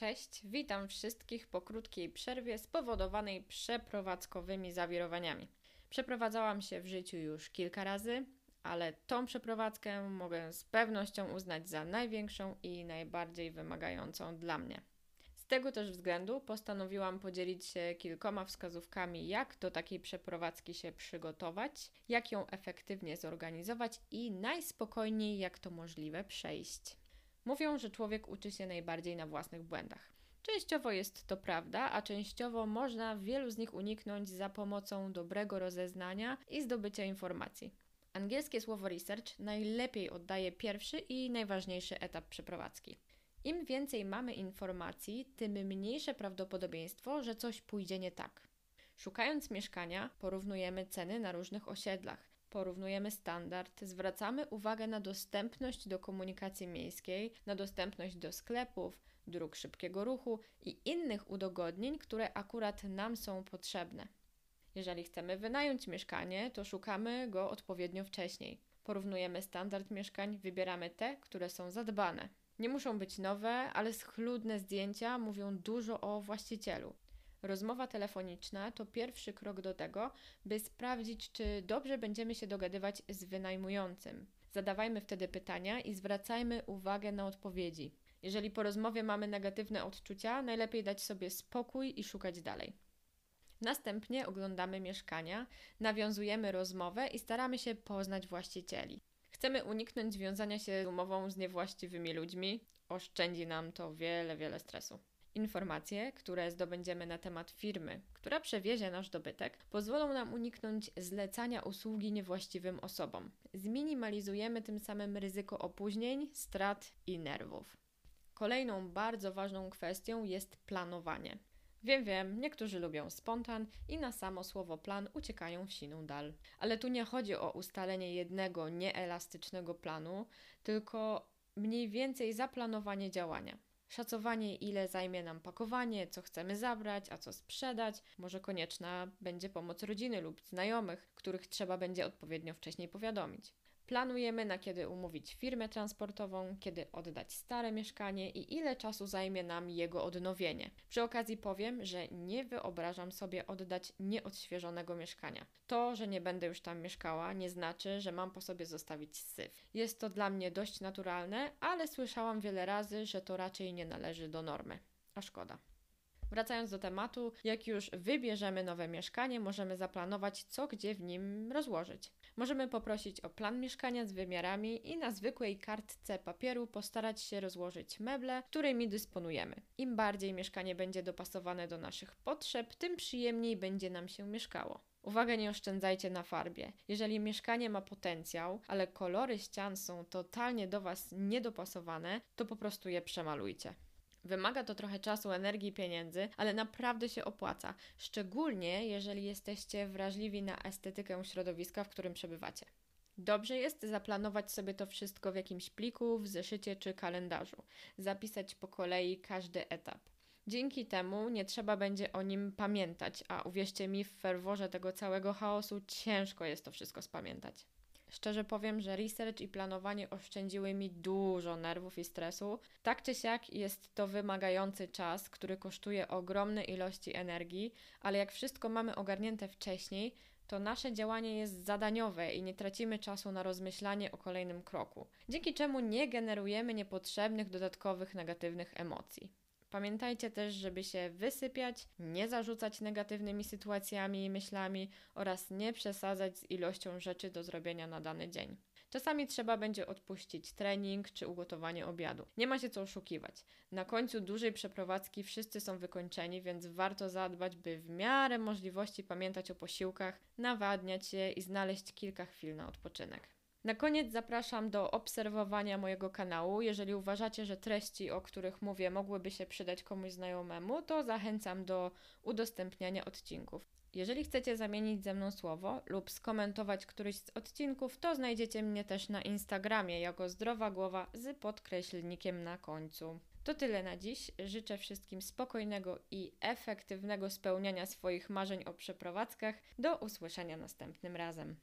Cześć, witam wszystkich po krótkiej przerwie spowodowanej przeprowadzkowymi zawirowaniami. Przeprowadzałam się w życiu już kilka razy, ale tą przeprowadzkę mogę z pewnością uznać za największą i najbardziej wymagającą dla mnie. Z tego też względu postanowiłam podzielić się kilkoma wskazówkami, jak do takiej przeprowadzki się przygotować, jak ją efektywnie zorganizować i najspokojniej, jak to możliwe, przejść. Mówią, że człowiek uczy się najbardziej na własnych błędach. Częściowo jest to prawda, a częściowo można wielu z nich uniknąć za pomocą dobrego rozeznania i zdobycia informacji. Angielskie słowo research najlepiej oddaje pierwszy i najważniejszy etap przeprowadzki. Im więcej mamy informacji, tym mniejsze prawdopodobieństwo, że coś pójdzie nie tak. Szukając mieszkania, porównujemy ceny na różnych osiedlach, porównujemy standard, zwracamy uwagę na dostępność do komunikacji miejskiej, na dostępność do sklepów, dróg szybkiego ruchu i innych udogodnień, które akurat nam są potrzebne. Jeżeli chcemy wynająć mieszkanie, to szukamy go odpowiednio wcześniej. Porównujemy standard mieszkań, wybieramy te, które są zadbane. Nie muszą być nowe, ale schludne zdjęcia mówią dużo o właścicielu. Rozmowa telefoniczna to pierwszy krok do tego, by sprawdzić, czy dobrze będziemy się dogadywać z wynajmującym. Zadawajmy wtedy pytania i zwracajmy uwagę na odpowiedzi. Jeżeli po rozmowie mamy negatywne odczucia, najlepiej dać sobie spokój i szukać dalej. Następnie oglądamy mieszkania, nawiązujemy rozmowę i staramy się poznać właścicieli. Chcemy uniknąć związania się umową z niewłaściwymi ludźmi. Oszczędzi nam to wiele, wiele stresu. Informacje, które zdobędziemy na temat firmy, która przewiezie nasz dobytek, pozwolą nam uniknąć zlecania usługi niewłaściwym osobom. Zminimalizujemy tym samym ryzyko opóźnień, strat i nerwów. Kolejną bardzo ważną kwestią jest planowanie. Wiem, wiem, niektórzy lubią spontan i na samo słowo plan uciekają w siną dal. Ale tu nie chodzi o ustalenie jednego nieelastycznego planu, tylko mniej więcej zaplanowanie działania. Szacowanie, ile zajmie nam pakowanie, co chcemy zabrać, a co sprzedać. Może konieczna będzie pomoc rodziny lub znajomych, których trzeba będzie odpowiednio wcześniej powiadomić. Planujemy na kiedy umówić firmę transportową, kiedy oddać stare mieszkanie i ile czasu zajmie nam jego odnowienie. Przy okazji powiem, że nie wyobrażam sobie oddać nieodświeżonego mieszkania. To, że nie będę już tam mieszkała, nie znaczy, że mam po sobie zostawić syf. Jest to dla mnie dość naturalne, ale słyszałam wiele razy, że to raczej nie należy do normy. A szkoda. Wracając do tematu, jak już wybierzemy nowe mieszkanie, możemy zaplanować, co gdzie w nim rozłożyć. Możemy poprosić o plan mieszkania z wymiarami i na zwykłej kartce papieru postarać się rozłożyć meble, którymi dysponujemy. Im bardziej mieszkanie będzie dopasowane do naszych potrzeb, tym przyjemniej będzie nam się mieszkało. Uwaga, nie oszczędzajcie na farbie. Jeżeli mieszkanie ma potencjał, ale kolory ścian są totalnie do Was niedopasowane, to po prostu je przemalujcie. Wymaga to trochę czasu, energii pieniędzy, ale naprawdę się opłaca, szczególnie jeżeli jesteście wrażliwi na estetykę środowiska, w którym przebywacie. Dobrze jest zaplanować sobie to wszystko w jakimś pliku, w zeszycie czy kalendarzu, zapisać po kolei każdy etap. Dzięki temu nie trzeba będzie o nim pamiętać, a uwierzcie mi, w ferworze tego całego chaosu ciężko jest to wszystko spamiętać. Szczerze powiem, że research i planowanie oszczędziły mi dużo nerwów i stresu. Tak czy siak jest to wymagający czas, który kosztuje ogromne ilości energii, ale jak wszystko mamy ogarnięte wcześniej, to nasze działanie jest zadaniowe i nie tracimy czasu na rozmyślanie o kolejnym kroku, dzięki czemu nie generujemy niepotrzebnych dodatkowych negatywnych emocji. Pamiętajcie też, żeby się wysypiać, nie zarzucać negatywnymi sytuacjami i myślami oraz nie przesadzać z ilością rzeczy do zrobienia na dany dzień. Czasami trzeba będzie odpuścić trening czy ugotowanie obiadu. Nie ma się co oszukiwać. Na końcu dużej przeprowadzki wszyscy są wykończeni, więc warto zadbać, by w miarę możliwości pamiętać o posiłkach, nawadniać je i znaleźć kilka chwil na odpoczynek. Na koniec zapraszam do obserwowania mojego kanału. Jeżeli uważacie, że treści, o których mówię, mogłyby się przydać komuś znajomemu, to zachęcam do udostępniania odcinków. Jeżeli chcecie zamienić ze mną słowo lub skomentować któryś z odcinków, to znajdziecie mnie też na Instagramie jako zdrowa głowa z podkreślnikiem na końcu. To tyle na dziś. Życzę wszystkim spokojnego i efektywnego spełniania swoich marzeń o przeprowadzkach. Do usłyszenia następnym razem.